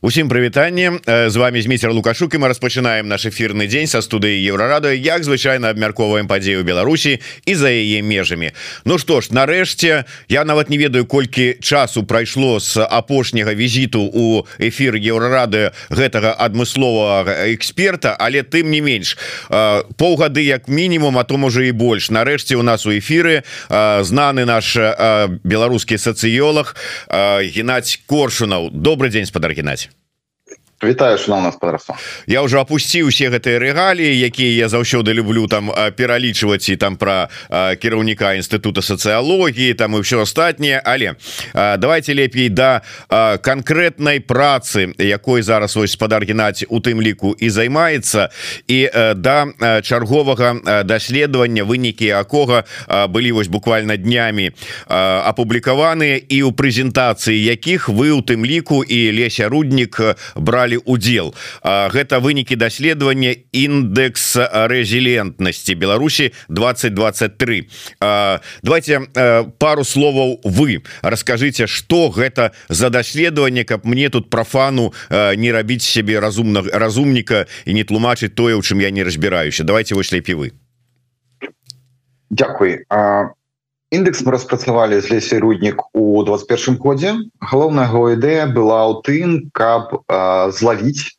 Усім прывітанне. З вами змейцер лукашук і мы распачынаем наш эфирны дзень са студыі еўрарада як звычайна абмярковаем падзею Беларусі і за яе межамі. Ну што ж нарэшце я нават не ведаю колькі часу прайшло з апошняга візіту у эфир еўрарады гэтага адмысловага эксперта але тым не менш паўгады як мінімум а то можа і больш. Нарэшце у нас у эфиры знаны наш беларускі сацыёлог Геннадзь коршунаў. Добрый дзень спадар Геннадзь Вітаю шановна спадарства Я уже опусціў усе гэтыя рэгаліі якія я заўсёды люблю там пералічваць і там про кіраўніка інстытута сацыялогіі там і все астатніе але давайте лепей да конкретнай працы якой зараз вось спадар Геннадзь у тым ліку і займаецца. І да чарговага даследавання вынікі якога былі вось буквально днямі апублікаваныя. І у прэзентацыі якіх вы у тым ліку і Леся руднік брали бралі удзел. Гэта вынікі даследавання індекс рэзілентнасці Беларусі 2023 давайте пару словаў вы. Расскажыце что гэта за даследаванне каб мне тут профану не рабіць сябе разумна разумніка і не тлумачыць тое у чым я не разбіраюся. Давайте вось лепей вы. Дякуй індекс мы распрацавалі з лесе руднік у 21 годзе галоўная яго ідэя была ў тым каб злавіць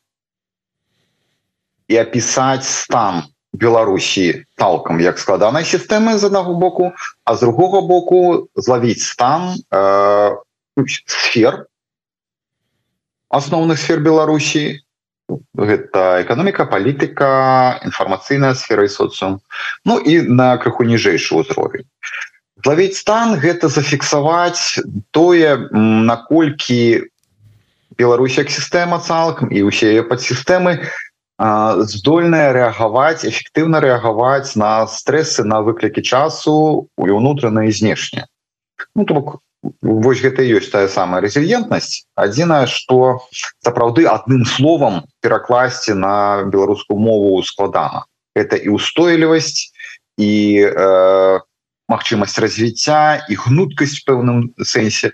і опісаць стан Беларусі талкам як складанай сістэмы з аднаго боку а з другога боку злавіць стан э, сфер асноўных сфер Беларусі гэта эканоміка палітыка інфармацыйная сфера і соцыум Ну і на крыху ніжэйшы ўзровень злавіць стан гэта зафіксаваць тое наколькі Беларусь як сістэма цалкам і ўсе яе падсістэмы здольная рэагаваць эфектыўна рэагаваць на стрэсы на выклікі часу у ўнутрана і знешне. Ну, то бок вось гэта ёсць тая самая рэзільентнасць. Адзінае што сапраўды адным словам перакласці на беларускую мову складана. Это і устойлівасць і э, магчымасць развіцця і гнуткасць пэўным сэнсе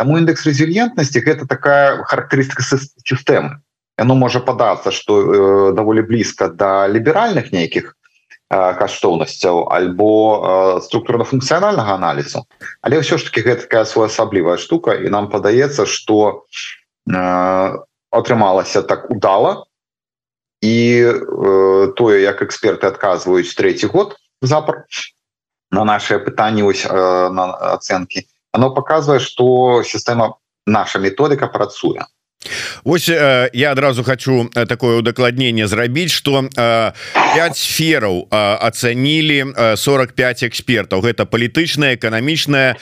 таму індекс рэзільентнасці гэта такая характарыстыка сістэмы яно можа падацца што э, даволі блізка да ліберальных нейкіх э, каштоўнасцяў альбо э, структурна-функцыянальнага аналізу але ўсё ж таки гэта такая своеасаблівая штука і нам падаецца что э, атрымалася так удала. І э, тое як эксперты адказваюць третий год запар на наше пытанне ось э, на ацэнкі оно показывае что сістэма наша методыка працуе Вось э, я адразу хочу э, такое удакладнение зрабіць что 5 э, сфераў ацанілі 45 экспертаў. Гэта палітычная эканамічная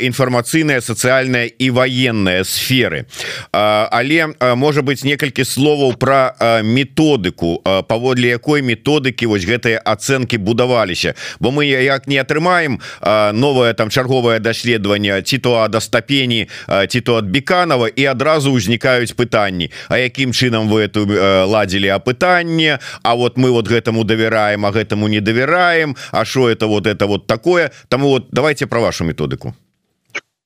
інфармацыйная сацыяльная і военная сферы. Але можа быть некалькі словаў про методыку паводле якой методыкі вось гэтыя ацэнкі будаваліся. Бо мы як не атрымаем новое там чарговае даследаванне ці то ад стапені ці то ад беканова і адразу ўзнікаюць узнікаюць пытанні А якім чынам вы эту э, ладзілі апытанне А вот мы вот гэтаму давяраем а гэтаму не давяраем А що это вот это вот такое. Таму вот давайте про вашу методыку.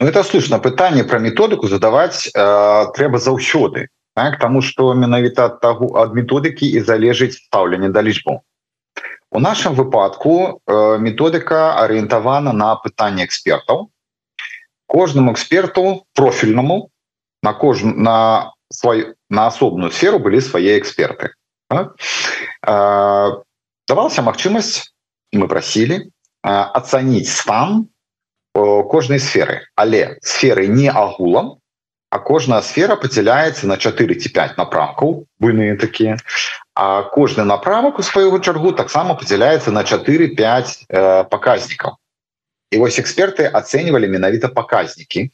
Ну, это слышно. Пытанне про методыку задаваць э, трэба заўсёды так? тому что менавіта ад таго ад методыкі і залежыць стаўленне да лічбу у нашем выпадку э, методыка арыентавана на пытанне экспертаў. Кожнаму эксперту профільнаму на кож на свой на асобную сферу былі свае эксперты. Давалася магчымасць мы прасілі ацаніць стан кожнай сферы. Але сферы не агулам а кожная сфера падзяляецца на 4 ці 5 напрамкаў буйныя такія а кожны напрамак у свайго чаргу таксама падзяляецца на 4-5 э, паказнікаў і вось эксперты ацэньвалі менавіта паказнікі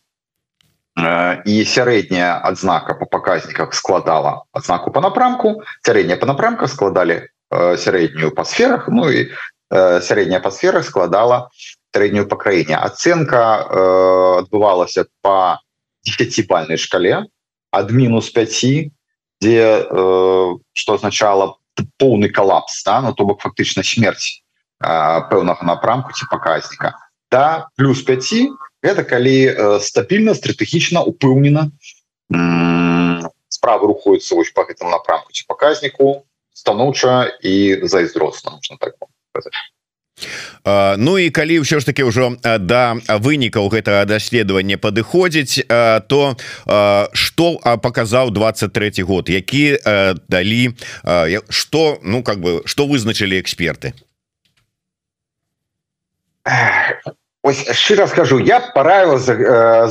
і сярэдняя адзнака по паказніках складала адзнаку по напрамку сярэдняя по напрамках складалі сярэднюю па сферах Ну і сярэдняя па сферах складала сярэднюю па краіне ацэнка адбывалася по десятибальной шкале ад мінус 5 дзе что означало поўны калапс да? ну то бок фактычна смерць пэўнага напрамку ці паказніка да плюс 5 это калі стабільна стратэгічна упэўнена справы рухаюцца вось по гэтым напрамку ці паказніку станоўча і зайздросна можна так сказать. Ну і калі ўсё ж таки ўжо да вынікаў гэтага даследавання падыходзіць то что показаў 23 год? Які далі что ну как бы что вызначылі эксперты Ось шчыра скажу я параіла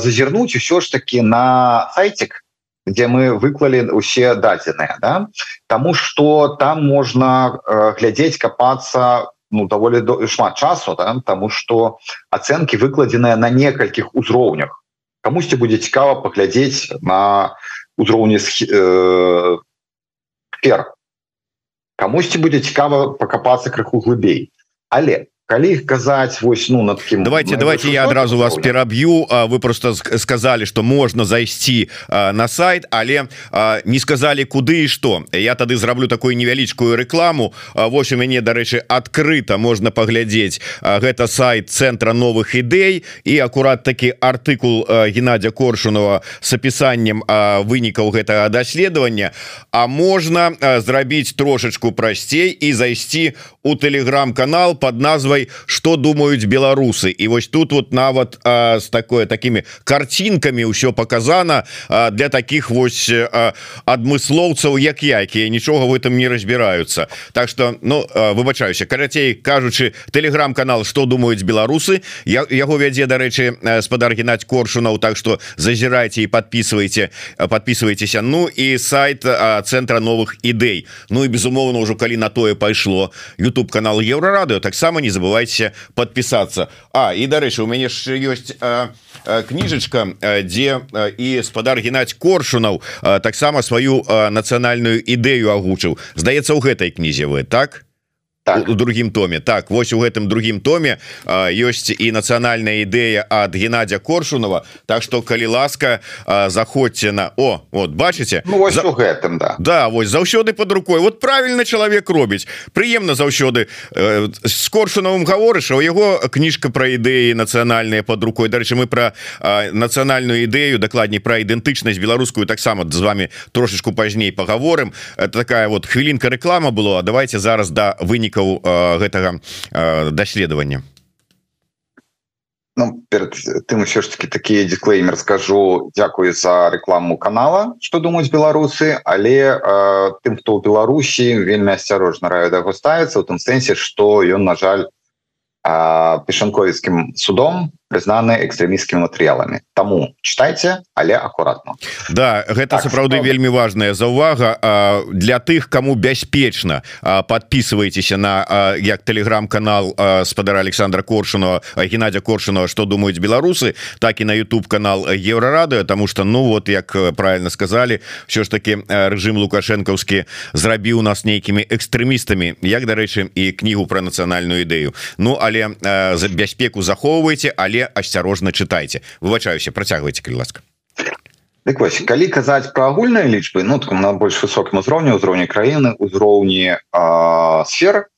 зазірнуць усё ж таки на сайтик где мы выклалі усе дадзеныя да? Таму что там можна глядзець капацца ну даволі до шмат часу да? тому что ацэнки выкладзеныя на некалькіх узроўнях камусьці будзе цікава паглядзець на узроўні э, пер камусьці будзе цікава пакапацца крыху глыбей але калі их казаць вось ну над кем давайте давайте я адразу вас пераб'ю вы просто сказали что можно зайсці на сайт але не сказали куды і что. Я тады зраблю такую невялічкую рекламу. Вось у мяне дарэчы открыто можно паглядзець гэта сайт центра новых ідэй і акурат такі артыкул Геннадя коршунова с опісаннем вынікаў гэтага даследавання. А можно зрабіць трошечку прасцей і зайсці у телеграм-канал под назвай что думаюць беларусы і вось тут вот нават а, с такое такими картинками ўсё показано а, для таких вось адмыслоўцаў як я якія нічога в этом не разбираются. Так что ну выбачаюся карацей кажучы телеграм-канал что думаюць беларусы я яго вядзе дарэчы спадар геннадь коршунаў Так что зазірайте і подписывайте подписывайтеся Ну і сайт центра новых ідэй Ну і безумоўно ўжо калі на тое пайшло YouTube канал еврорадыо таксама не забывайте забывайте подписаться. А і дарэчы у мяне ж ёсць кніжачка дзе і спадар Геннадь коршунаў таксама сваю нацыянальную ідэю агучыў здаецца у гэтай кнізе вы так так. у другім томе так вось у гэтым другім томе ёсць і нацыянальная ідэя ад Геннадзя коршунова. Так что калі ласка заходзьце на О вот бачыце? Ну, За... гэтым да. Да вось заўсёды под рукой. Вот правильно чалавек робіць. Прыемна заўсёды. Э, с коршунавым гаворыш у яго кніжка про ідэі нацыянальныя под рукой. Дарэчы мы про нацыянальную ідэю дакладней про ідэнтычнасць беларускую таксама з вами трошечку пазней паговорым. Это такая вот хвілінка реклама было давайте зараз да выніка вынікаў гэтага даследавання? Ну, перед тым ўсё ж таки такі дисклеймер скажу. Дякую за рекламу канала что думаюць беларусы але э, тым хто ў Беларусі вельмі асцярожна раю яго ставіцца у тым сэнсе что ён на жаль пешанковіцкім судом прызнаны экстрэміскімі матэрыяламі. Таму читайте але акуратно Да гэта так, сапраўды что... вельмі важная заўвага. Для тых кому бяспечна подписывайтеся на як телеграм-канал спадара Александра коршунова Геннадя коршунова что думаюць беларусы так і на YouTube канал еврорадыо тому что ну вот як правильно сказали все ж таки режим лукашэнкаўскі зрабіў нас нейкімі экстрэмістамі як дарэчы і кнігу про нацыянальную ідэю. Ну але за бяспеку захоўвайце але асцярожна чытайце выбачаюся працягвайце калі ласка Так вось калі казаць про агульныя лічбы ну так, на больш высокім узроўні ўзроўні краіны узроўні сфер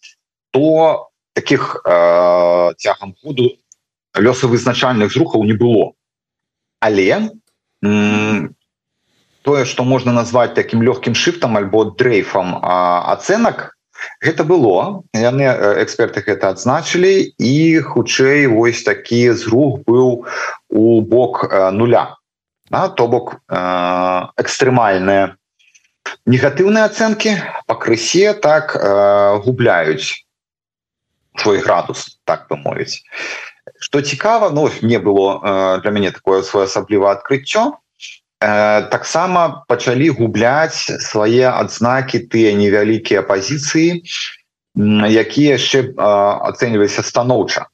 то таких цягам году лёсавызначальных зрухаў не было. Але тое что можна назваць таким лёгкім шыфтам альбо дрейфам ацэнак гэта было яны эксперты гэта адзначылі і хутчэй вось такі зрух быў у бок нуля. Да, то бок экстрэмальныя негатыўныя ацэнкі пакрысе так губляюць свой градус так бы мовіць. Что цікава но ну, не было для мяне такое своеасабліва адкрыццё таксама пачалі губляць свае адзнакі тыя невялікія пазіцыі якія яшчэ ацэньваліся станоўча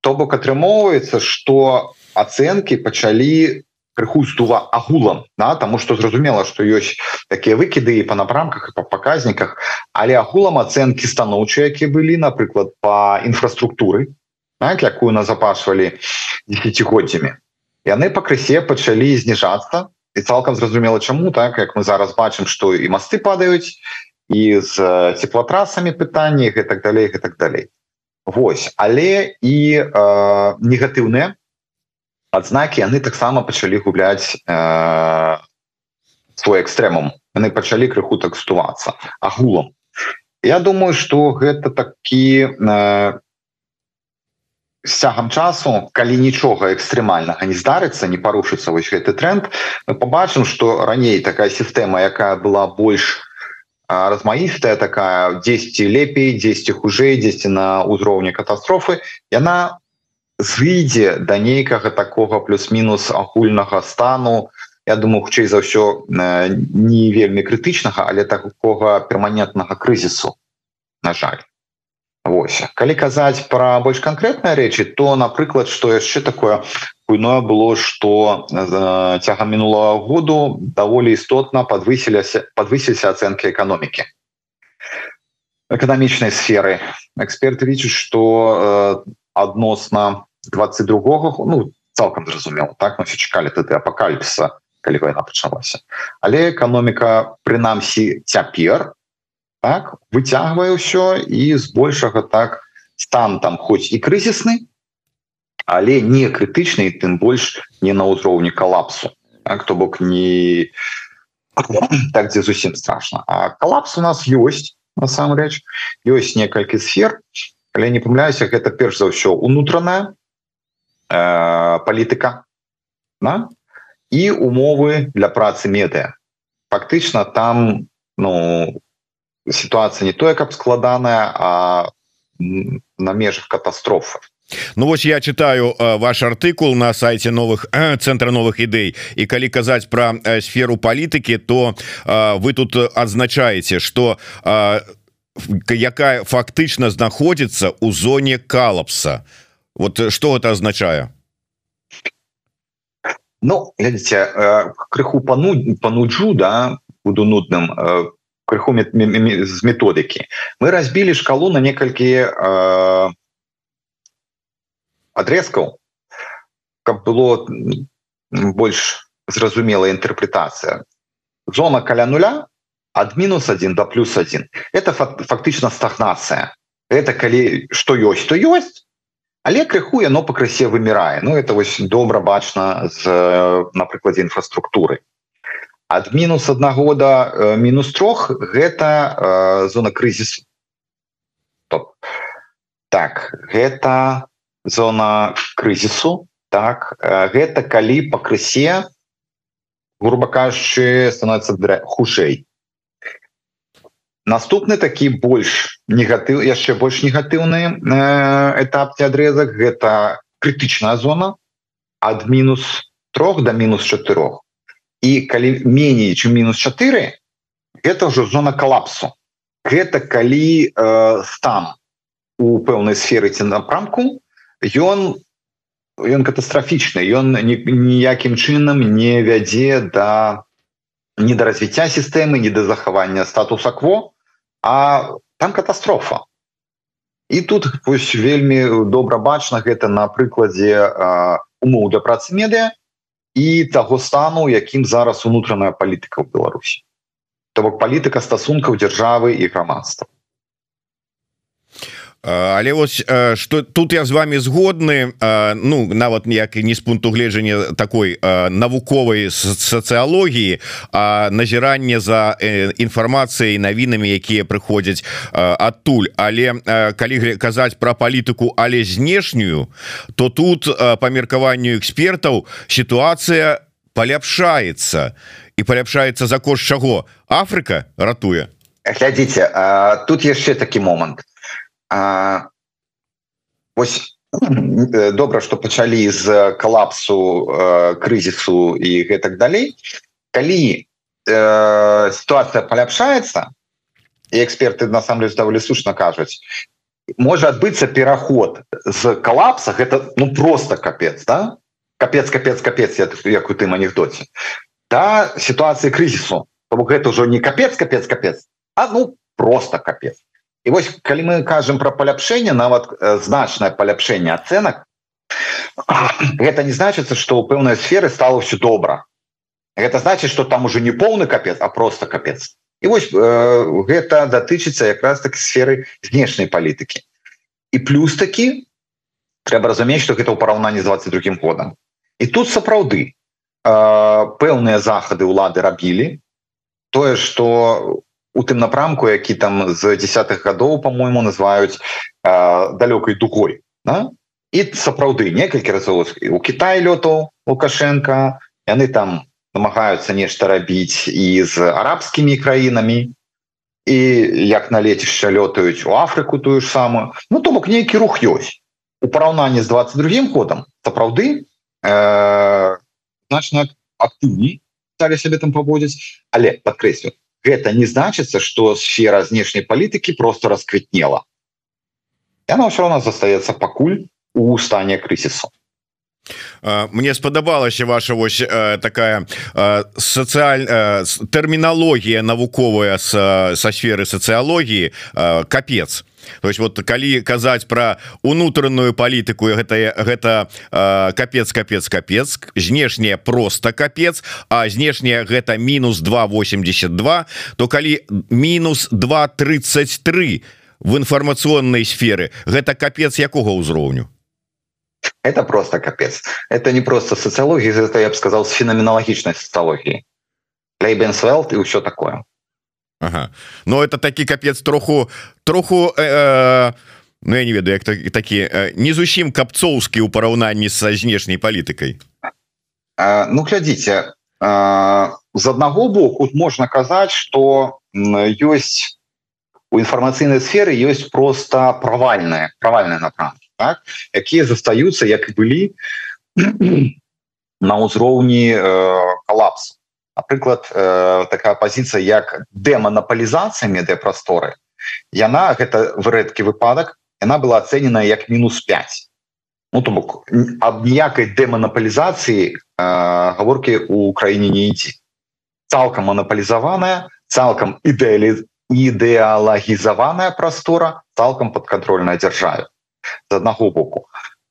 то бок атрымоўваецца что ацэнкі пачалі прыхустува агулам на да? тому что зразумела что ёсць такія выкіды і па напрамках і па паказніках але агулам ацэнкі станоўчыя які былі напрыклад по інфраструктуры так, якую назапашвалі десятгоддзямі яны пакрысе пачалі зніжацца і цалкам зразумела чаму так? Як мы зараз бачым што і масты падаюць і з цеплатрасамі пытанні і так далей і так далей Вось але і э, негатыўныя адзнакі яны таксама пачалі губляць э, свой экстрэмум яны пачалі крыху тэкстувацца агулам Я думаю что гэта такі э, цягам часу калі нічога экстрэмальнага не здарыцца не парушыцца вось гэты тренд мы побачым что раней такая сістэма якая была больш размаістая такая 10 лепей 10 хужэй 10 на ўзроўні катастрофы яна зыдзе да нейкага такога плюс-мінус агульнага стану Я думаю хутчэй за ўсё не вельмі крытычнага але такога перманентнага крызісу на жаль Вось калі казаць пра больш канкрэтныя рэчы то напрыклад што яшчэ такое буйное было што цягам мінулого году даволі істотна подвысіліся подвысіліся ацэнкі эканомікі эканамічнай сферы. Эксперты лічаць што адносна 22 ну цалкам зразумела так? Мы все чакалі тады апакаліпса калі вайна пачалася. Але эканоміка прынамсі цяпер так выцягвае ўсё і збольшага так стан там хоць і крызісны але не крытычны тым больш не на ўзроўні калапсу так, то бок не так дзе зусім страшно. А калапс у нас ёсць насамрэч. Ёсць некалькі сфер але не памляюся гэта перш за ўсё унутраная э, палітыка да? і умовы для працы медыа фактычна там ну ситуация не тое каб складаная а на межах катастрофы. Ну вось я читаю э, ваш артыкул на сайте новых э, центра новых ідэй і калі казаць про э, сферу палітыкі то вы тут адзначаеце что якая фактычна знаходзіцца у зоне калапса. Вот что это означае Ну глядзіце крыху пану пануджу да буду нудным э, крыху з методыкі мы разбілі шкалу на некалькі э, адрезкаў каб было больш зразумелая інтэрпрэтацыя зона каля нуля ад мінус 1 до плюс 1 это фактычна стагнацыя это калі што ёсць то ёсць але крыху яно пакрысе вымірае Ну это вось добра бачна з на прыкладзе інфраструктуры ад мінус аднаго да мінус трох гэта э, зона крызісу. Так гэта зона крызісу так э, гэта калі пакрысе грубо кажучы становится хушэй наступны такі больш негатыў яшчэ больш негатыўны э, этап ці адрезак гэта крытычная зона ад мінус трох до мінус чатырох і калі меней чым мінус 4 это ўжо зона калапсу. Гэта калі э, стан у пэўнай сферы ці напрамку ён ён катастрафічны ён ніякім чынам не вядзе да не да развіцця сістэмы не да захавання статуса кво а там катастрофа. І тут вось вельмі добра бачна гэта на прыкладзе умоў для працы медыа і таго стану якім зараз унутраная палітыка ў Беларусі. То бок палітыка стасункаў дзяржавы і грамадства але вось что тут я з вами згодны Ну нават ніяк не з пункту гледжання такой навуковай сацыялогіі а назіранне за інфармацыяй навінамі якія прыходзяць адтуль. Але калі казаць про палітыку але знешнюю то тут по меркаванню экспертаў сітуацыя паляпшаецца. І паляпшаецца за кошт чаго? Афрыка ратуе. Глядзіце тут яшчэ такі момант. то А, ось э, добра что пачалі з калапсу э, крызісу і гэтак далей. Калі э, ситуация паляпшаецца і эксперты насамрэч даволі сушна кажуць можа адбыцца пераход з калапса гэта ну просто капец да? Капец капец капец я як у тым анекдоце. Да сітуацыі крызісу. Гэта ўжо не капец капец капец а ну просто капец і вось калі мы кажам про паляпшэнне нават э, значнае паляпшэнне ацэнак гэта не значыцца что у пэўнай сферы стало все добра гэта значит что там уже не поўны капец а просто капец. І вось э, гэта датычыцца якраз таки сферы знешняй палітыкі і плюс такі трэба разумець что гэта ў параўнанні з 22 годам. І тут сапраўды э, пэўныя захады ўлады рабілі тое что у тым напрамку які там з десятых гадоў по-моему называюць э, далёкай дугой да? і сапраўды некалькі разоў у Кітай лётаў лукашенко яны там намагаюцца нешта рабіць і з арабскімі краінамі і як на лецішча лётаюць у Афрыку тую ж самую. Ну то бок нейкі рух ёсць. У параўнанні з 22 годам сапраўды э, значна актыўней стали сябе там паводзіць. Але подкрэслю гэта не значится что сфера знешняй палітыкі просто расквітнела она все равно застаецца пакуль у стане крызісу Мне спадабалася ваша вось такая сацыяль тэрміналогія навуковая са сферы сацыялогіі капец то есть вот калі казаць про унутраную палітыку гэта гэта э, капец капец капец знешняя просто капец а знешняя гэта мінус 282 то калі мінус 233 в інфармацыйнай сферы гэта капец якога ўзроўню? Это просто капец. Это не просто социология это я бы сказал с феноменалагічной социологии Лейбенсвелд и все такое Ага. но это такі капец троху троху э, э, Ну я не ведаю як так, такі э, не зусім капцоўскі ў параўнанні са знешняй палітыкай э, Ну глядзіце э, з аднаго боку можна казаць что ёсць у інфармацыйнай сферы ёсць просто правальная правальная напрамкі так? якія застаюцца як і былі на ўзроўні э, калапсу напрыклад такая пазіцыя як дэманапалізацыя медыяпрасторы яна гэта в рэдкі выпадак яна была ацэнена як мінус 5 ну, то бок аб ніякай дэманапалізацыі э, гаворкі у краіне не ідзе цалкам манапалізаваная цалкам ідэалі ідэалагізаваная прастора цалкам падкантрольная дзяржаве з аднаго боку.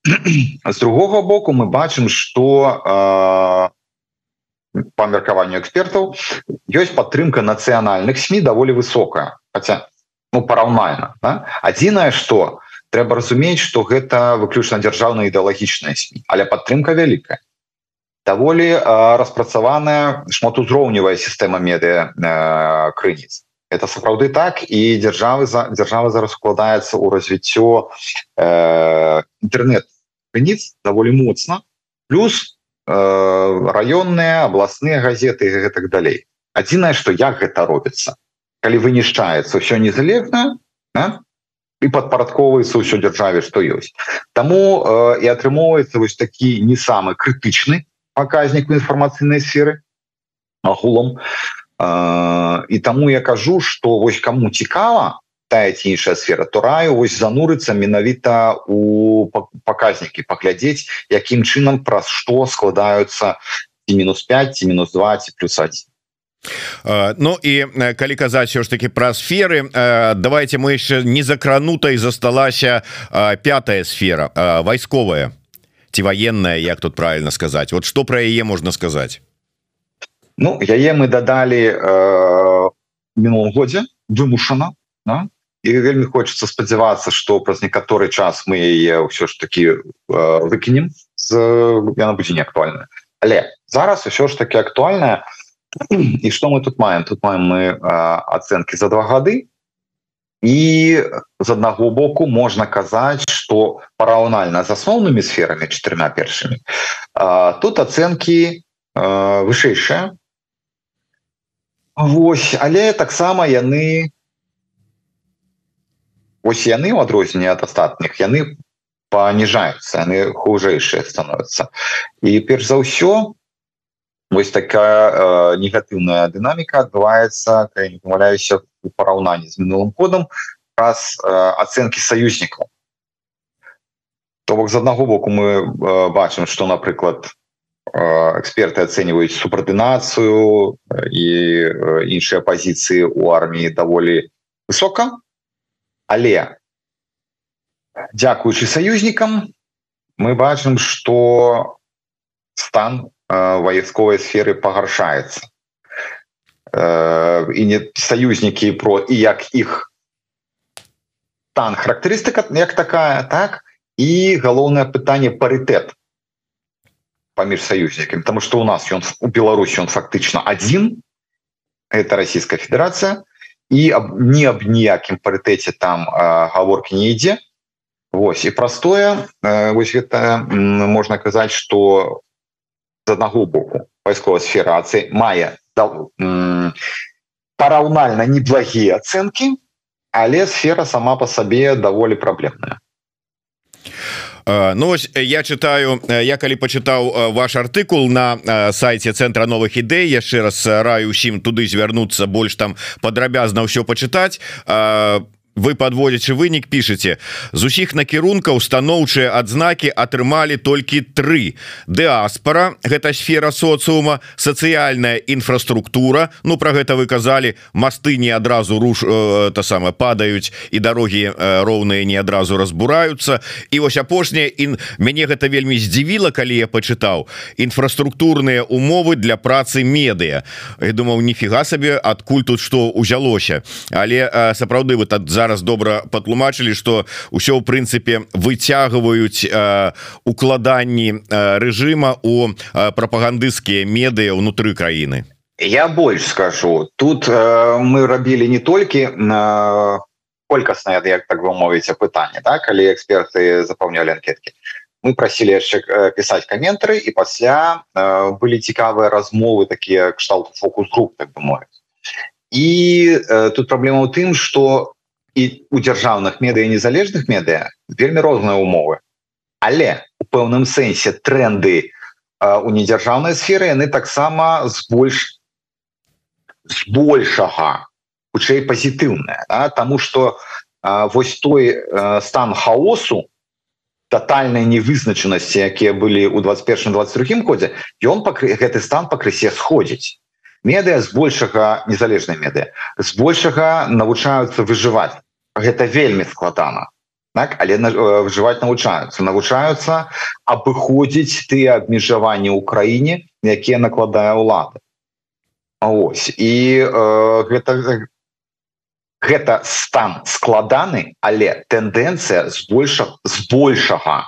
З другога боку мы бачым что по меркаванню экспертаў ёсць падтрымка нацыянальных сМ даволі высокая хотя ну параўнальна да? адзінае что трэба разумець что гэта выключна дзяржаўна ідэалагічная сМ але падтрымка вялікая даволі э, распрацаваная шматузроўневая сістэма медыа э, крыніц. Это сапраўды так і дзяржавы за дзяржава зараз укладаецца ў развіццё э, інтэрнет крыніц даволі моцна. Плюс Э, раённыя абласныя газеты і гэтак далей. Адзінае што як гэта робіцца. Калі вынішчаецца ўсё незалежна да? і падпарадковваецца ўсё дзяржаве што ёсць. Таму э, і атрымоўваецца вось такі не самы крытычны паказнік інфармацыйнай сферы агулам. Э, і таму я кажу што вось каму цікава тая ці іншая сфера то раю вось занурыцца менавіта у паказнікі паглядзець якім чынам праз што складаюцца і мінус 5 ці мінус 20 плюс 1 Ну і калі казаць все ж таки пра сферы давайте мы яшчэ не закранутай засталася пятая сфера вайсковая ці военная Як тут правильно сказаць. Вот что про яе можна сказаць? Ну яе мы дадалі э, мінулым годзе вымушана да? І вельмі хочется спадзявацца что праз некаторы час мы яе ўсё ж таки э, выкінем з яна будзе не актуальна. Але зараз ўсё ж таки актуальная. І что мы тут маем? Тут маем мы э, ацэнкі за два гады і з аднаго боку можна казаць что параўнальна з асноўнымі сферамі четырьмя першымі э, тут ацэнкі э, вышэйшая Вось але таксама яны ось яны у адрозненне ад астатніх яны паніжаюцца яны хужэйшыя становятся і перш за ўсё вось такая э, негатыўная дынаміка адбываецца не памыляюся у параўнанні з мінулым годам раз э, ацэнкі саюзнікаў. То бок з аднаго боку мы э, бачым что напрыклад эксперты ацэньваюць супрадынацыю і іншыя пазіцыі у арміі даволі высока але дзякуючы саюзнікам мы бачым что стан э, вайсковай сферы пагаршаецца. Э, і не саюзнікі про і як іх стан характарыстыка як такая так і галоўнае пытанне парытэт паміж саюзнікамі тому что у нас ён у беларусі он фактычна один это Российская Федерация і аб, не аб ніякім парытэце там гаворки не ідзе Вось і простое вось гэта можна казаць что з аднаго боку вайсковая сфера ацэ мае параўнальна неблагія ацэнкі але сфера сама по сабе даволі праблемная Ну ось я читаю я калі почытаў ваш артыкул на сайте центра новых ідэй яшчэ раз раю усім туды звярнуцца больш там падрабязна ўсё пачытаць вы подводзячы вынік пішаце з усіх накірункаў станоўчыя адзнакі атрымалі толькі тры. Дыаспора гэта сфера социума сацыяльная інфраструктура Ну про гэта вы казалі масты не адразу руш э, то самое падаюць і дарогі э, роўныя не адразу разбураюцца. І вось апошняе і мяне гэта вельмі здзівіла калі я пачытаў інфраструктурныя умовы для працы медыя. Я думаў ніфіга сабе адкуль тут что узялося але э, сапраўды вы так за зараз добра патлумачылі что ўсё ў прынцыпе выцягваюць э, укладанні э, рэжыма у э, прапагандысцкія медыа ўнутры краіны. Я больш скажу. Тут э, мы рабілі не толькі на колькаснае як так вы мовіце пытанне так калі эксперты запаўнялі анкеткі. Мы просілі яшчэ пісаць каментары і пасля э, былі цікавыя размовы такія кшталт фокус-груп так бы мовіць. І э, тут праблема ў тым что і у дзяржаўных медыа незалежных медыа вельмі розныя умовы. Але у пэўным сэнсе тренды у недзяржаўнай сферы яны таксама з больш з большага хутчэй пазітыўная да? Таму что вось той стан хаосу тотальнай невызначанасці якія былі ў 21 22 годзе ён пакры гэты стан пакрысе сходзіць. Медыа збольшага незалежнай медыа збольшага навучаюцца выжываць гэта вельмі складана. Так? Але выжываць навучаюцца. Навучаюцца абыходзіць тыя абмежаванні ў краіне якія накладае ўлады ось. І э, гэта гэта стан складаны але тэндэнцыя збольша збольшага.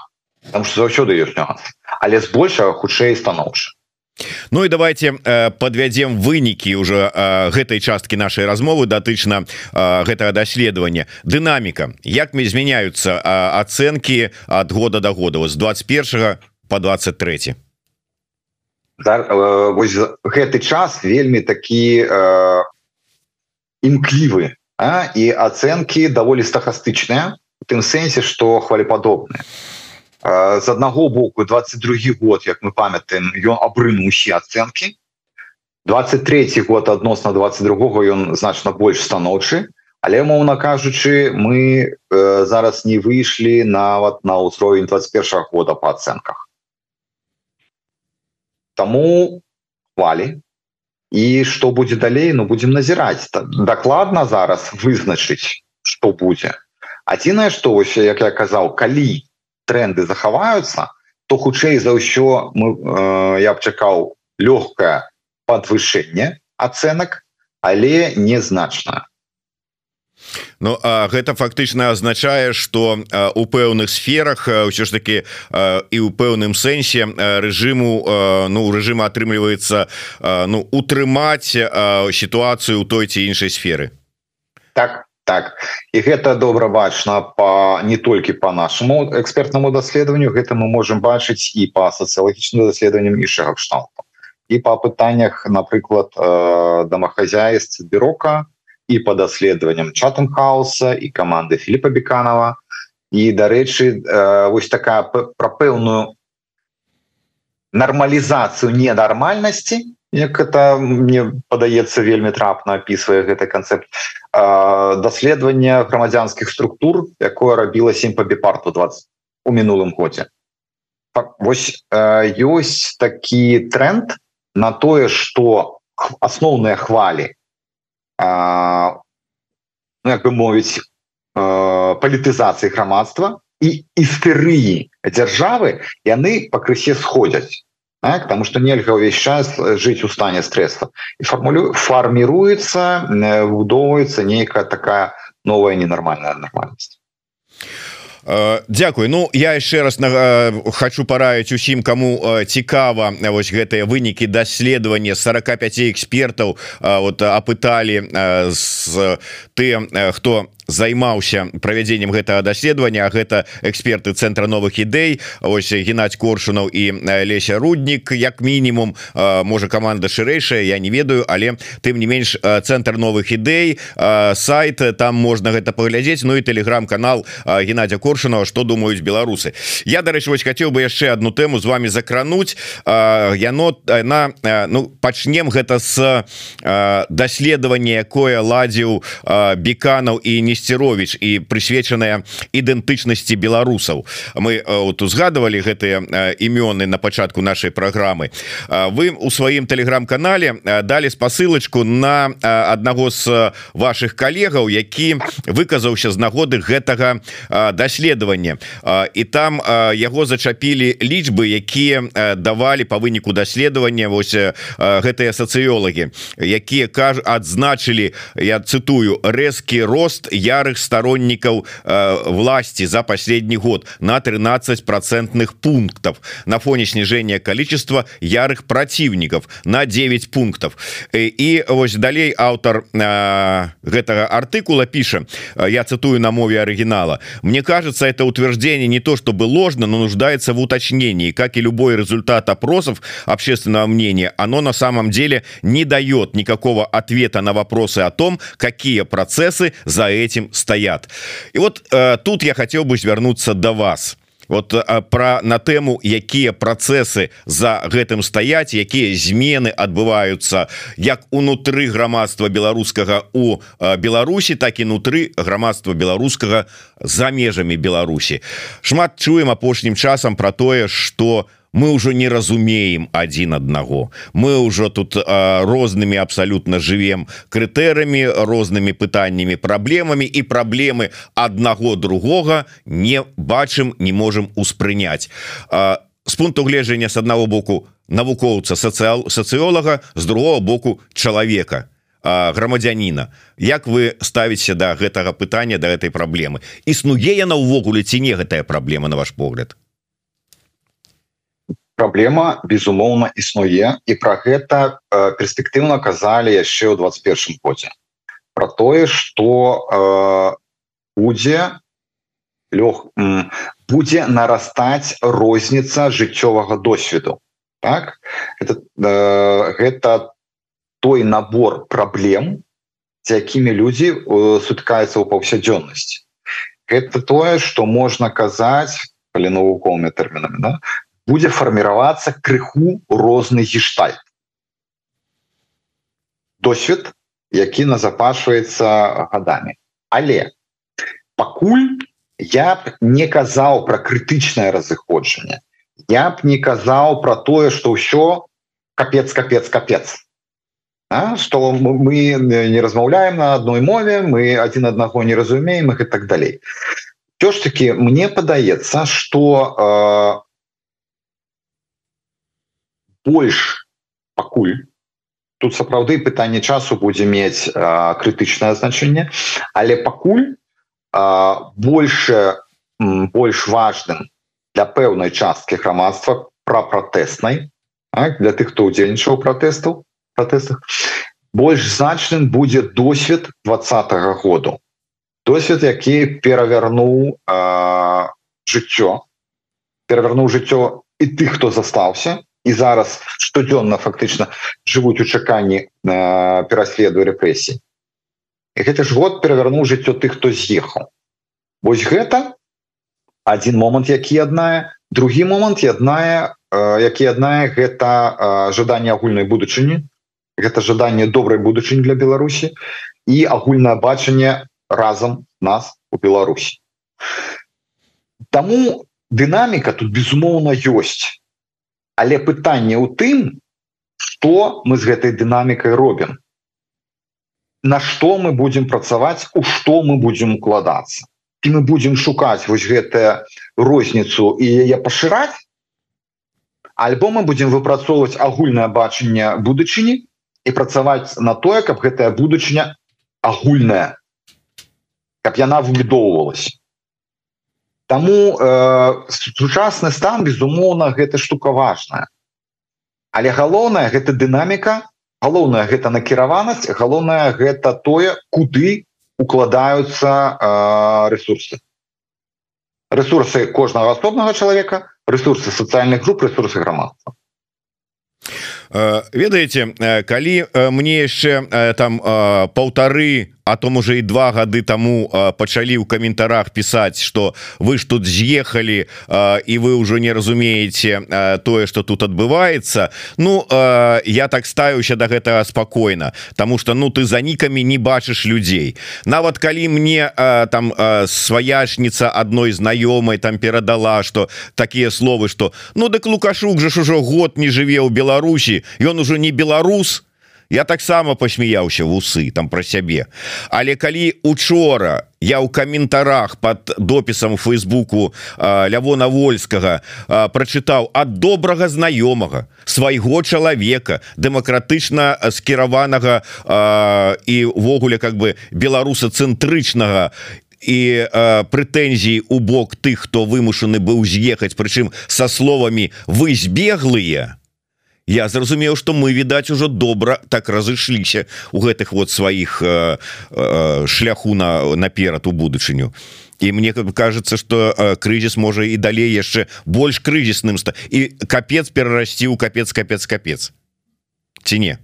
Там что заўсёды ёсць нюанс. Але збольшага хутчэй станоўча Ну і давайте э, подвядзем вынікі уже э, гэтай часткі нашай размовы датычна э, гэтага даследавання. Дынаміка. Як мне змяняются ацэнкі ад года до года? З 21 по 23 гэты час вельмі такі э, імклівы і ацэнкі даволі стахастычныя у тым сэнсе что хвалепадобныя з аднаго боку 22 год як мы памятаем ён абрыну усе ацэнкі 23 год адносна 22 ён значна больш станоўчы але моўна кажучы мы э, зараз не выйшлі нават на ўзровень 21 года по ацэнках Таму хвалі. І што будзе далей ну будзем назіраць дакладна зараз вызначыць што будзе адзінае што вось як я казаў калі тренды захаваюцца то хутчэй за ўсё мы э, я б чакаў лёгкае подвышэнне ацэнак але незначна. Ну а гэта фактычна азначае что у пэўных сферах ўсё ж таки і ў пэўным сэнсе рэжыму ну рэжыма атрымліваецца ну утрымаць сітуацыю ў той ці іншай сферы. Так так і гэта добра бачна по не толькі по нашаму экспертнаму даследаванню гэта мы можем бачыць і по сацыялагічным даследаванням іншага кшталту. І по пытаннях напрыклад э, домахозяйств бюрока і по даследаванням чатам хаоса і команды Філіпа беканова. І дарэчы э, вось такая пра пэўную нармалізацыю ненармальнасці як это мне падаецца вельмі трапна опісвае гэты канцэпт. Даследавання грамадзянскіх структур якое рабілася ім па біпарту 20 у мінулым годзе. Вось ёсць такі тренд на тое что асноўныя хвалі ну, як бы мовіць палітызацыі грамадства і істэрыі дзяржавы яны пакрысе сходзяць так? потому что нельга увесь час э, жить у стане стресса и формулю формируется выбудоўывается нейкая такая новая ненормальная нормальность Дякую Ну я яшчэ раз на хочу параіць усім кому цікава вось гэтыя вынікі даследавання 45 экспертаў вот апыталі з тым хто займаўся правядзеннем гэтага даследавання гэта эксперты центра новых ідэй. Ось геннадзь коршунаў і Леся руднік як мінімум. Можа команда шырэйшая я не ведаю але тым не менш центр новых ідэй сайт там можна гэта паглядзець. Ну і телеграм-канал Геннадзя коршунова что думаюць беларусы я дарэчы вось хотел бы яшчэ одну тэму з вами закрануть яно на ну пачнем гэта с даследавання якое ладзіў беканаў і не нестерович і прысвечаная ідэнтычнасці беларусаў. Мы вот узгадывали гэтыя імёны на пачатку нашай праграмы. Вы у сваім телеграм-канале далі спасылочку на аднаго з ваших калегаў які выказаўся з нагоды гэтага даследавання. І там яго зачапілі лічбы якія давалі по выніку даследавання вось гэтыя сацыёлагі якія кажу адзначылі я цытую рэзкі рост ярых сторонников э, власти за последний год на 13 процентных пунктов. На фоне снижения количества ярых противников на 9 пунктов. И ось далей автор э, гэтага артыкула піша я цитую на мове оригинала Мне кажется это утверждение не то чтобы ложно но нуждается в уточнении. Как и любой результат опросов общественного мнения оно на самом деле не дает никакого ответа на вопросы о том какие процессы за этим этим стоят. И вот э, тут я хотел бы вернуться до вас. Вот э, про на тэму якія процессы за гэтым стаять якія змены адбываюцца як унутры грамадства беларускага у э, Беларусі так і нутры грамадства беларускага за межамі Беларусі. Шмат чуем апошнім часам про тое что у мы уже не разумеем один аднаго мы уже тут а, рознымі абсолютно живем крытэрамі рознымі пытаннями праблемами і праблемы аднаго другога не бачым не можем успрыняць с пункту гледжання с одного боку навукоўца сацыял сацыолага з другого боку чалавека грамадзяніна. Як вы ставіце да гэтага пытання да этой праблемы існуе яна ўвогуле ці не гэтая праблема на ваш погляд праблема безумоўна існуе і про гэта перспектыўна казалі яшчэ ў 21 годзе. Про тое что э, будзе лёг будзе нарастаць розніца жыццёвага досведу. Так? Это э, гэта той набор праблем з якімі людзі э, сутыкаюцца ў паўсядзённасці. Это тое что можна казаць калі навуковымі тэрмінамі да? Будзе фарміравацца крыху розны гештальт. Досвед які назапашваецца годами але пакуль я б не казаў про крытычнае разыходжанне. Я б не казаў про тое что ўсё капец капец капец. Что мы не размаўляем на одной мове мы один аднаго не разумеем их и так далей. Все ж таки мне падаецца что э, больш пакуль. Тут сапраўды пытанне часу будзе мець крытычнае значэнне. Але пакуль больше больш важным для пэўнай часткі грамадства пра пратэснай для тых хто удзельнічаў пратэстаў пратэстах больш значным будзе досвед двадцатого году. Досвед які перавярнуў жыццё перавярнуў жыццё і тых хто застаўся і зараз штодзённа фактычна жывуць у чаканні э, пераследу рэпрэсій. Гэта ж год перавярнуў жыццё тых хто з'ехаў. Вось гэта один момант які аднае. Другі момант яднае э, які аднае гэта э, жаданне агульнай будучыні. Гэта жаданне добрай будучыні для Беларусі і агульнае бачанне разам нас у Беларусі. Таму дынаміка тут безумоўна ёсць але пытанне ў тым что мы з гэтай дынамікай робім. На что мы будем працаваць у что мы будем укладацца. І мы будем шукаць вось гэтая розніцу і яе пашыраць альбо мы будем выпрацоўваць агульнае бачанне будучыні і працаваць на тое каб гэтая будучыня агульная каб яна выбудоўвалась Таму э, сучасны стан безумоўна гэта штука важная. Але галоўная гэта дынаміка галоўная гэта накіраванасць галоўная гэта тое куды укладаюцца э, ресурсы. Ресурсы кожнага асобнага чалавека ресурсы сацыяльных груп ресурсы грамадства ведаеце калі мне яшчэ там полторы а то уже і два гады тому пачалі ў каментарах пісаць что вы ж тут з'ехалі і вы ўжо не разумееце тое что тут адбываецца. Ну я так ставіўся до да гэтага спокойно тому что ну ты за нікамі не бачыш людзей. Нават калі мне там сваяшніца адной знаёмай там перадала что такія словы что ну дык лукашук же ж ужо год не жыве ў Беларусі ён ужо не беларус я таксама посмяяўся вусы там про сябе але калі учора я ў каментарах под допісам фейсбуку лявона вольскага прочытаў ад добрага знаёмага свайго чалавека дэмакратычна скіраванага івогуле как бы беларуса цэнтрычнага і прэтэнзій у бок тых хто вымушаны быў з'ехаць прычым со словамі вы збеглыя то я зразумеў что мы відаць ужо добра так разышліся у гэтых вот сваіх э, э, шляху на наперад у будучыню. І мне как кажется что э, крызіс можа і далей яшчэ больш крызісным ста і капец перарасці у капец капец капец. Ці не?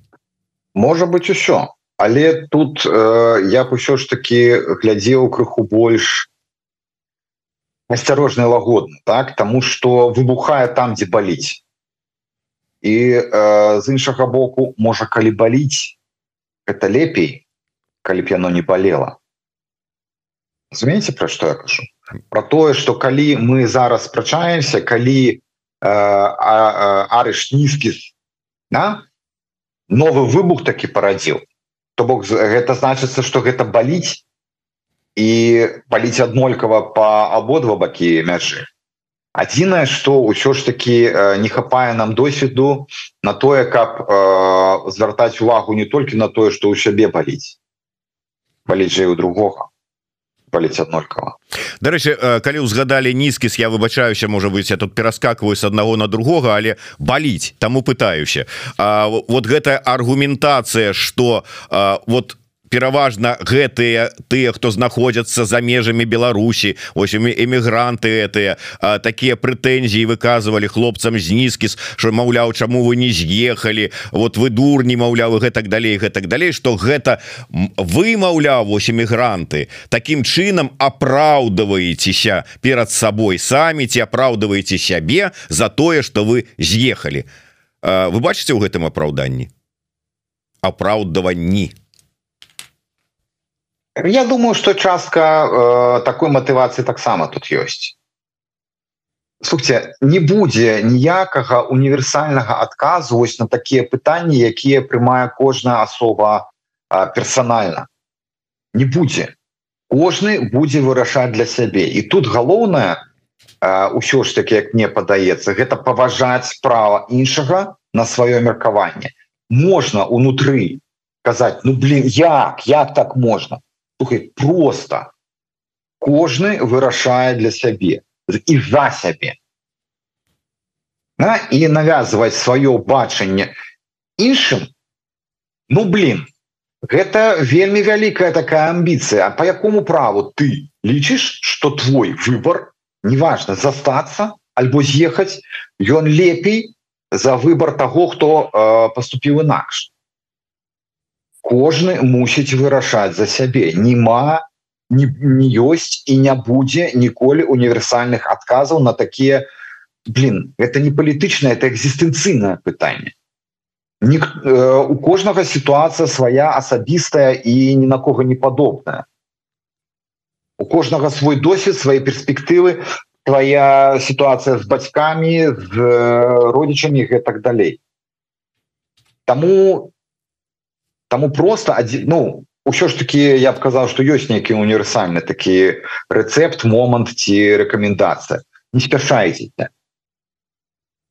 Можа быть еще але тут э, я б усё ж таки глядзеў крыху больш асцярожны лагодны так? Тому что выбухае там дзе баліць і э, з іншага боку можа калі баліць это лепей калі б яно не болела змеце пра што я кажу про тое что калі мы зараз спрачаемся калі э, арыш нізкі на новы выбух такі парадзіў то бок гэта значыцца что гэта баліць. І паліць аднолькава по абодва бакі мяжы адзінае что ўсё ж таки э, не хапае нам досведу на тое каб э, звяртаць увагу не толькі на тое что ў сябе баліць. Баліць жа у другога. Аднолькава. Дарэчы э, калі ўзгадалі нізкіс я выбачаюся можа быть я тут пераскакваю с аднаго на другога але баліць таму пытаюся. А вот гэтая аргументацыя что вот у пераважна гэтыя тыя хто знаходзяцца за межамі Беларусі. Ось эмігранты этыя такія прэтэнзіі выказывалі хлопцам з нізкіс що маўляў чаму вы не з'ехалі? Вот вы дурні маўляў гэтак далей гэтак далей что гэта вы маўляў вось эмігранты таким чынам апраўдываецеся перад сабой самі ці апраўдываеце сябе за тое что вы з'ехалі. Вы бачыце ў гэтым апраўданні? Апраўдаванні Я думаю что частка э, такой мотывации таксама тут есть слухайте не будзе ніякага універсальнага адказу вось на такія пытанні якія прымае кожная асоба э, персональна не будзе. Кожны будзе вырашаць для сябе. І тут галоўнае ўсё ж таки як мне падаецца гэта паважаць права іншага на сваё меркаванне. Можна унутры казаць ну блин як? Як так можна Слухай, просто кожны вырашае для сябе і за сябе. Да? і навязывать сваё бачанне іншым. Ну блин гэта вельмі вялікая такая амбіцыя. По якому праву ты лічыш что твой выбор неважно застаться альбо з'ехаць ён лепей за выбор того хто э, поступіў інакш кожны мусіць вырашаць за сябе. Нема не, не ёсць і не будзе ніколі універсальных адказаў на такія блин это не палітычна это экзістэнцыйнае пытанне. Ні, э, у кожнага сітуацыя свая асабістая і ні на кого не падобная. У кожнага свой досвед свае перспектывы твоя сітуацыя з бацькамі з э, родзічамі гэтак далей. Таму Таму просто адзін ну ўсё ж таки я б казаў что ёсць нейкі універсальны такі рецепт момант ці рэкамендацыя. Не спяшайцеся.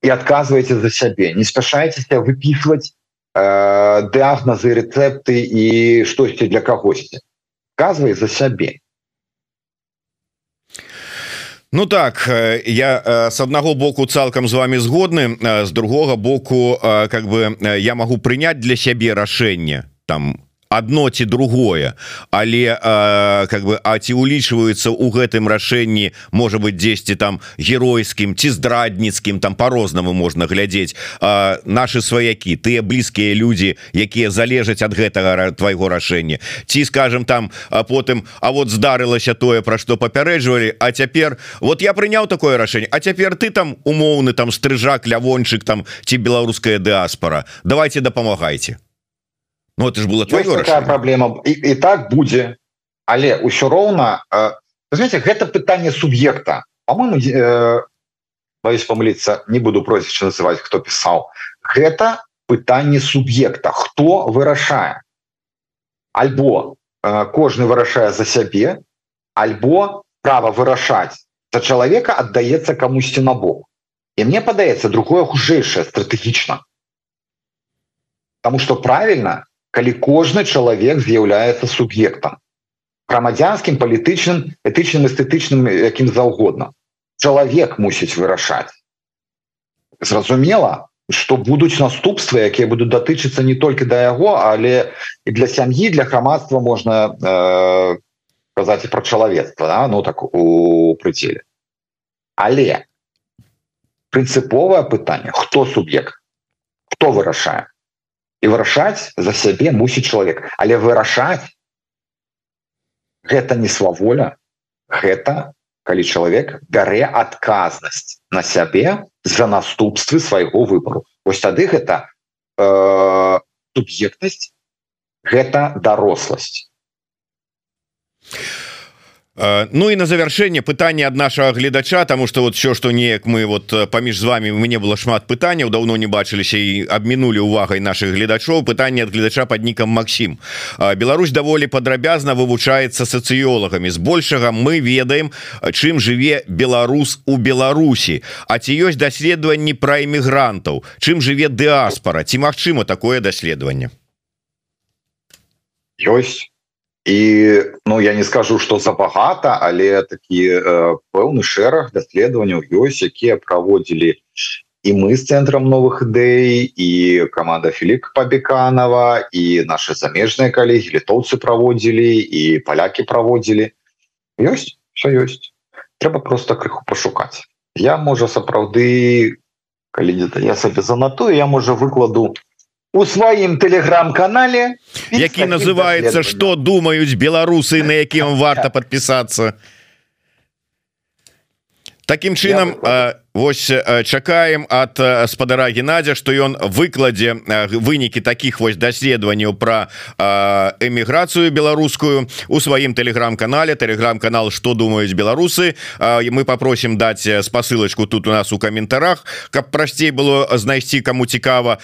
І адказваеце за сябе. Не спяшайцеся выпісваць э, дыагназы рэцэпты і штосьці для кагосьці. Казвай за сябе. Ну так я с аднаго боку цалкам з вами згодны з другога боку как бы я могу прыняць для сябе рашэнне там одно ці другое. Але э, как бы а ці улічваюцца у гэтым рашэнні можа быть 10 там геройскім ці здрадніцкім там по-рознаму можна глядзець. Э, наши сваякі тыя блізкія люди якія залежаць от гэтага твайго рашэння. Ці скажем там а потым А вот здарылася тое про что папярэджвалі А цяпер вот я прыняў такое рашэнне А цяпер ты там умоўны там стрыжак лявончык там ці беларуская дыаспора давайте дапамагайце Ну это ж было такая проблема. І, і так будзе але ўсё роўна э, знаете гэта пытанне суб'екта. По-моему э, боюсь помылиться не буду просіць называть хто пісаў гэта пытанне суб'екта. Хто вырашае? Альбо э, кожны вырашае за сябе альбо право вырашаць. За чалавека аддаецца камусьці на бок. І мне падаецца другое хужэйшае стратэгічна. Потому что правильно калі кожны чалавек з'яўляецца суб'ектам. Грамадзянскім палітычным этычным эстэтычным якім заўгодна. Чалавек мусіць вырашаць. Зразумела что будуць наступствы якія будуць датычыцца не толькі да яго але і для сям'і для грамадства можна э, казаць і про чалавецтва да? ну так у прыцеле але прынцыповае пытанне хто суб'ект хто вырашае і вырашаць за сябе мусіць чалавек але вырашаць гэта не сваволя гэта калі чалавек бярэ адказнасць на сябе за наступствы свайго выбору ось тады гэта э, суб'ектнасць гэта даросласць Ну і на завяршэнне пытання ад нашага гледача тому что вот все что неяк мы вот паміж з вами мне было шмат пытанняў давно не бачыліся і абмінулі увагай наших гледачоў пытанне ад гледача под нікам Макссім Беларусь даволі падрабязна вывучаецца сацыёлагамі збольшага мы ведаем чым жыве беларус у Беларусі. А ці ёсць даследаванні пра эмігрантаў? Чым жыве дыаспора? Ці магчыма такое даследаванне? Ёсць і ну я не скажу что забагата але такі э, пэўны шэраг даследаванняў ёсць якія праводзілі і мы з цэнтрам новых ідэй і команда Філіп пабеканова і наши замежныя калегі літоўцы праводзілі і палякі праводзілі ёсць все ёсць трэба просто крыху пашукаць я можа сапраўды калі где-то я сабе занатую я можа выкладу у сваім телеграм-канале які называется что думаюць беларусы на якім варта подпісацца таким чынам Вось чакаем ад спадара Геннадзя что ён выкладзе вынікі таких вось даследаванняў про эміграцыю беларускую у сваім телеграм-канале телеграм-канал что думаюць беларусы і мы попросім даць спасылочку тут у нас у каментарах каб прасцей было знайсці кому цікава.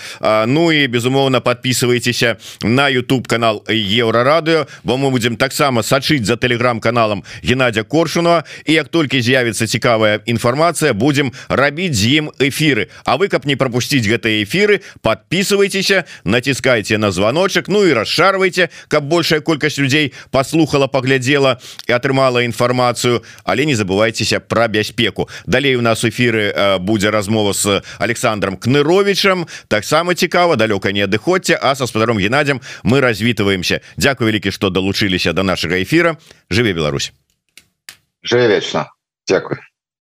Ну і безумоўно подписывайтеся на YouTube канал еврорадыо бо мы будем таксама сачыць за телеграм-каналам Геннадзя коршуна і як толькі з'явится цікавая інфармацыя будем рабіць з ім эфиры А вы каб не пропусціць гэтыя эфиры подписывайтеся націскайте на звоночек Ну і расшарвайте каб большая колькасць людзей послухала поглядела і атрымала інфармацыю. Але не забывайтеся про бяспеку. Далей у нас эфиры будзе размова с Александром кныровичам таксама цікава далёка не адыходзьце а со спадаром геннадзям мы развітываемся Дякую вялікі что долучыліся до нашага эфира жыве Беларусь! Жыве вечна Дякую